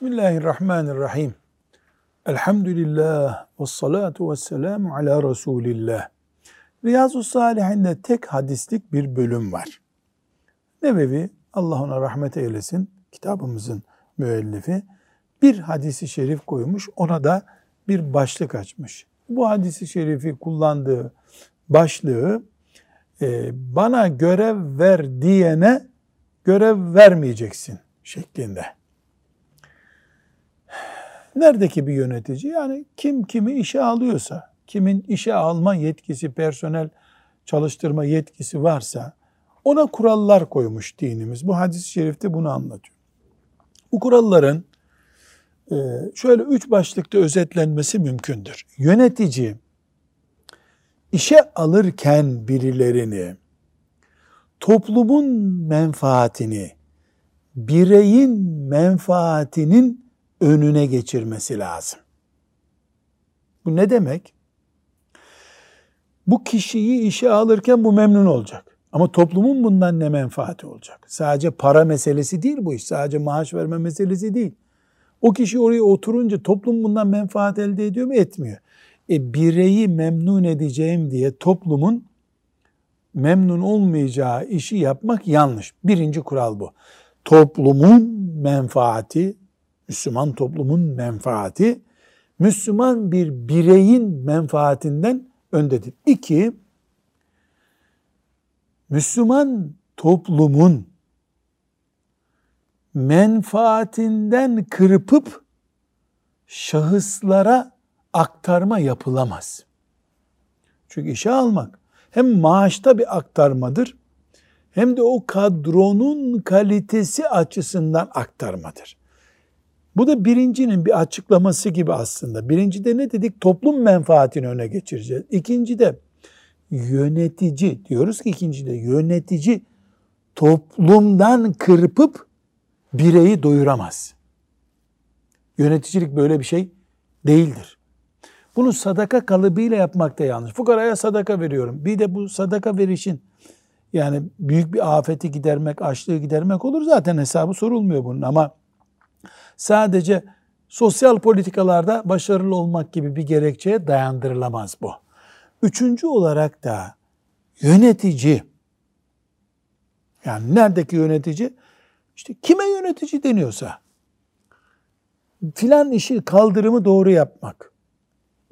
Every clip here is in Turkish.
Bismillahirrahmanirrahim. Elhamdülillah ve salatu ve selamu ala Resulillah. Riyazu Salihinde tek hadislik bir bölüm var. Nebevi, Allah ona rahmet eylesin, kitabımızın müellifi, bir hadisi şerif koymuş, ona da bir başlık açmış. Bu hadisi şerifi kullandığı başlığı, e, bana görev ver diyene görev vermeyeceksin şeklinde. Neredeki bir yönetici? Yani kim kimi işe alıyorsa, kimin işe alma yetkisi, personel çalıştırma yetkisi varsa ona kurallar koymuş dinimiz. Bu hadis-i şerifte bunu anlatıyor. Bu kuralların e, şöyle üç başlıkta özetlenmesi mümkündür. Yönetici işe alırken birilerini toplumun menfaatini bireyin menfaatinin önüne geçirmesi lazım. Bu ne demek? Bu kişiyi işe alırken bu memnun olacak. Ama toplumun bundan ne menfaati olacak? Sadece para meselesi değil bu iş. Sadece maaş verme meselesi değil. O kişi oraya oturunca toplum bundan menfaat elde ediyor mu? Etmiyor. E, bireyi memnun edeceğim diye toplumun memnun olmayacağı işi yapmak yanlış. Birinci kural bu. Toplumun menfaati, Müslüman toplumun menfaati, Müslüman bir bireyin menfaatinden öndedir. İki, Müslüman toplumun menfaatinden kırpıp şahıslara aktarma yapılamaz. Çünkü işe almak hem maaşta bir aktarmadır hem de o kadronun kalitesi açısından aktarmadır. Bu da birincinin bir açıklaması gibi aslında. Birincide ne dedik? Toplum menfaatini öne geçireceğiz. İkincide yönetici diyoruz ki ikincide yönetici toplumdan kırpıp bireyi doyuramaz. Yöneticilik böyle bir şey değildir. Bunu sadaka kalıbıyla yapmak da yanlış. Fukaraya sadaka veriyorum. Bir de bu sadaka verişin yani büyük bir afeti gidermek, açlığı gidermek olur. Zaten hesabı sorulmuyor bunun ama sadece sosyal politikalarda başarılı olmak gibi bir gerekçeye dayandırılamaz bu. Üçüncü olarak da yönetici, yani neredeki yönetici? İşte kime yönetici deniyorsa, filan işi kaldırımı doğru yapmak,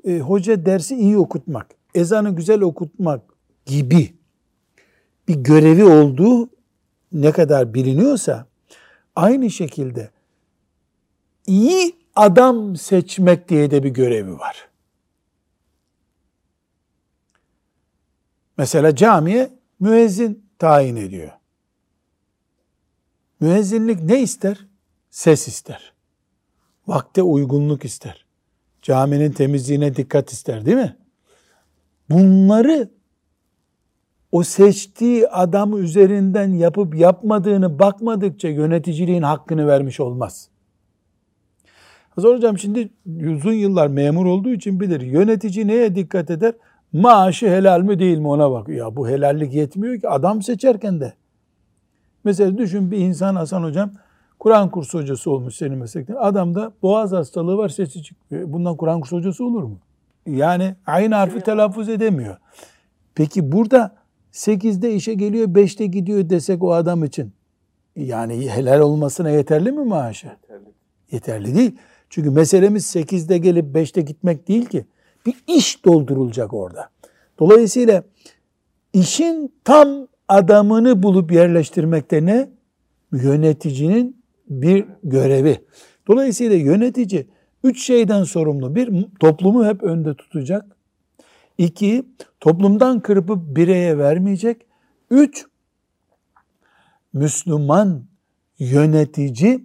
e, hoca dersi iyi okutmak, ezanı güzel okutmak gibi bir görevi olduğu ne kadar biliniyorsa, aynı şekilde iyi adam seçmek diye de bir görevi var. Mesela camiye müezzin tayin ediyor. Müezzinlik ne ister? Ses ister. Vakte uygunluk ister. Caminin temizliğine dikkat ister değil mi? Bunları o seçtiği adam üzerinden yapıp yapmadığını bakmadıkça yöneticiliğin hakkını vermiş olmaz. Hazır hocam şimdi uzun yıllar memur olduğu için bilir. Yönetici neye dikkat eder? Maaşı helal mi değil mi ona bak. Ya bu helallik yetmiyor ki adam seçerken de. Mesela düşün bir insan Hasan hocam Kur'an kursu hocası olmuş senin meslekten. Adamda boğaz hastalığı var sesi çıkmıyor. Bundan Kur'an kursu hocası olur mu? Yani aynı harfi telaffuz edemiyor. Peki burada 8'de işe geliyor 5'te gidiyor desek o adam için yani helal olmasına yeterli mi maaşı? Yeterli. Yeterli değil. Çünkü meselemiz 8'de gelip 5'te gitmek değil ki. Bir iş doldurulacak orada. Dolayısıyla işin tam adamını bulup yerleştirmekte ne? Yöneticinin bir görevi. Dolayısıyla yönetici üç şeyden sorumlu. Bir, toplumu hep önde tutacak. İki, toplumdan kırpıp bireye vermeyecek. Üç, Müslüman yönetici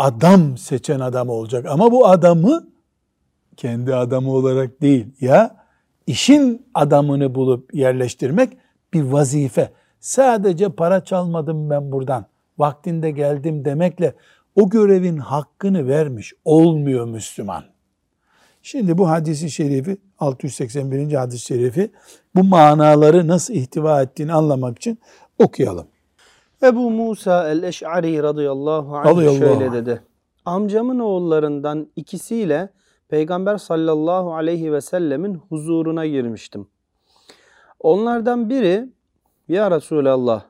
adam seçen adam olacak. Ama bu adamı kendi adamı olarak değil ya işin adamını bulup yerleştirmek bir vazife. Sadece para çalmadım ben buradan. Vaktinde geldim demekle o görevin hakkını vermiş olmuyor Müslüman. Şimdi bu hadisi şerifi 681. hadis-i şerifi bu manaları nasıl ihtiva ettiğini anlamak için okuyalım. Ebu Musa el-Eş'ari radıyallahu anh şöyle dedi. amcamın oğullarından ikisiyle Peygamber sallallahu aleyhi ve sellemin huzuruna girmiştim. Onlardan biri ya Resulallah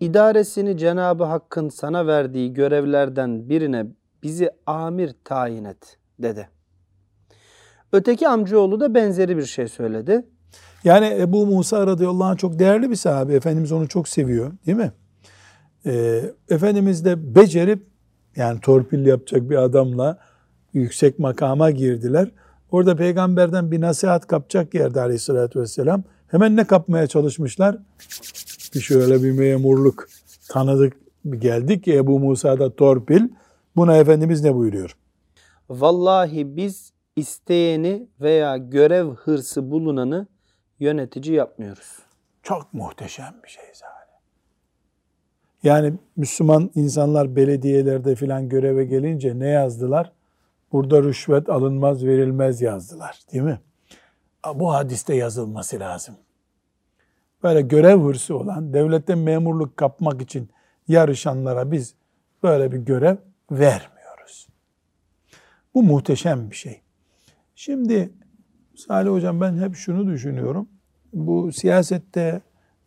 idaresini Cenabı Hakk'ın sana verdiği görevlerden birine bizi amir tayin et dedi. Öteki amcaoğlu da benzeri bir şey söyledi. Yani Ebu Musa radıyallahu anh çok değerli bir sahabe. Efendimiz onu çok seviyor değil mi? Ee, Efendimiz de becerip yani torpil yapacak bir adamla yüksek makama girdiler. Orada peygamberden bir nasihat kapacak yerde aleyhissalatü vesselam. Hemen ne kapmaya çalışmışlar? Bir şöyle bir memurluk tanıdık geldik ki Ebu Musa'da torpil. Buna Efendimiz ne buyuruyor? Vallahi biz isteyeni veya görev hırsı bulunanı yönetici yapmıyoruz. Çok muhteşem bir şey zaten. Yani Müslüman insanlar belediyelerde filan göreve gelince ne yazdılar? Burada rüşvet alınmaz verilmez yazdılar değil mi? Bu hadiste yazılması lazım. Böyle görev hırsı olan, devletten memurluk kapmak için yarışanlara biz böyle bir görev vermiyoruz. Bu muhteşem bir şey. Şimdi Salih Hocam ben hep şunu düşünüyorum. Bu siyasette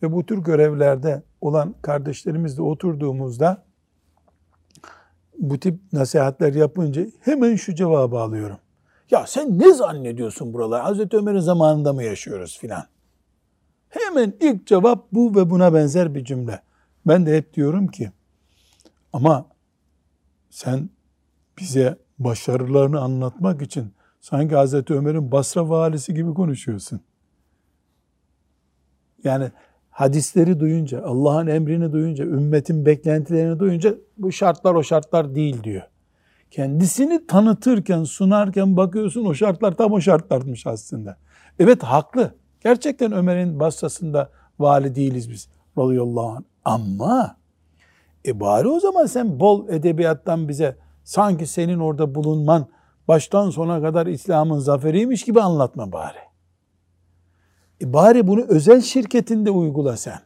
ve bu tür görevlerde olan kardeşlerimizle oturduğumuzda bu tip nasihatler yapınca hemen şu cevabı alıyorum. Ya sen ne zannediyorsun buralar? Hazreti Ömer'in zamanında mı yaşıyoruz filan? Hemen ilk cevap bu ve buna benzer bir cümle. Ben de hep diyorum ki ama sen bize başarılarını anlatmak için sanki Hazreti Ömer'in Basra valisi gibi konuşuyorsun. Yani hadisleri duyunca, Allah'ın emrini duyunca, ümmetin beklentilerini duyunca bu şartlar o şartlar değil diyor. Kendisini tanıtırken, sunarken bakıyorsun o şartlar tam o şartlarmış aslında. Evet haklı. Gerçekten Ömer'in Basra'sında vali değiliz biz radıyallahu anh. Ama e bari o zaman sen bol edebiyattan bize sanki senin orada bulunman baştan sona kadar İslam'ın zaferiymiş gibi anlatma bari. E bari bunu özel şirketinde uygula sen.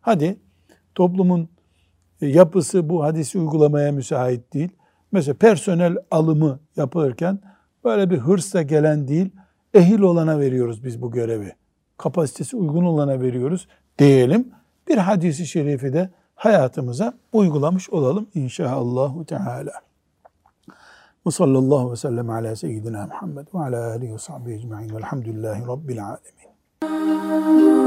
Hadi toplumun e, yapısı bu hadisi uygulamaya müsait değil. Mesela personel alımı yapılırken böyle bir hırsla gelen değil, ehil olana veriyoruz biz bu görevi. Kapasitesi uygun olana veriyoruz diyelim. Bir hadisi şerifi de hayatımıza uygulamış olalım inşallah Teala. Ve sallallahu ve sellem ala seyyidina Muhammed ve ala alihi ve sahbihi ecma'in velhamdülillahi rabbil alemin. Oh.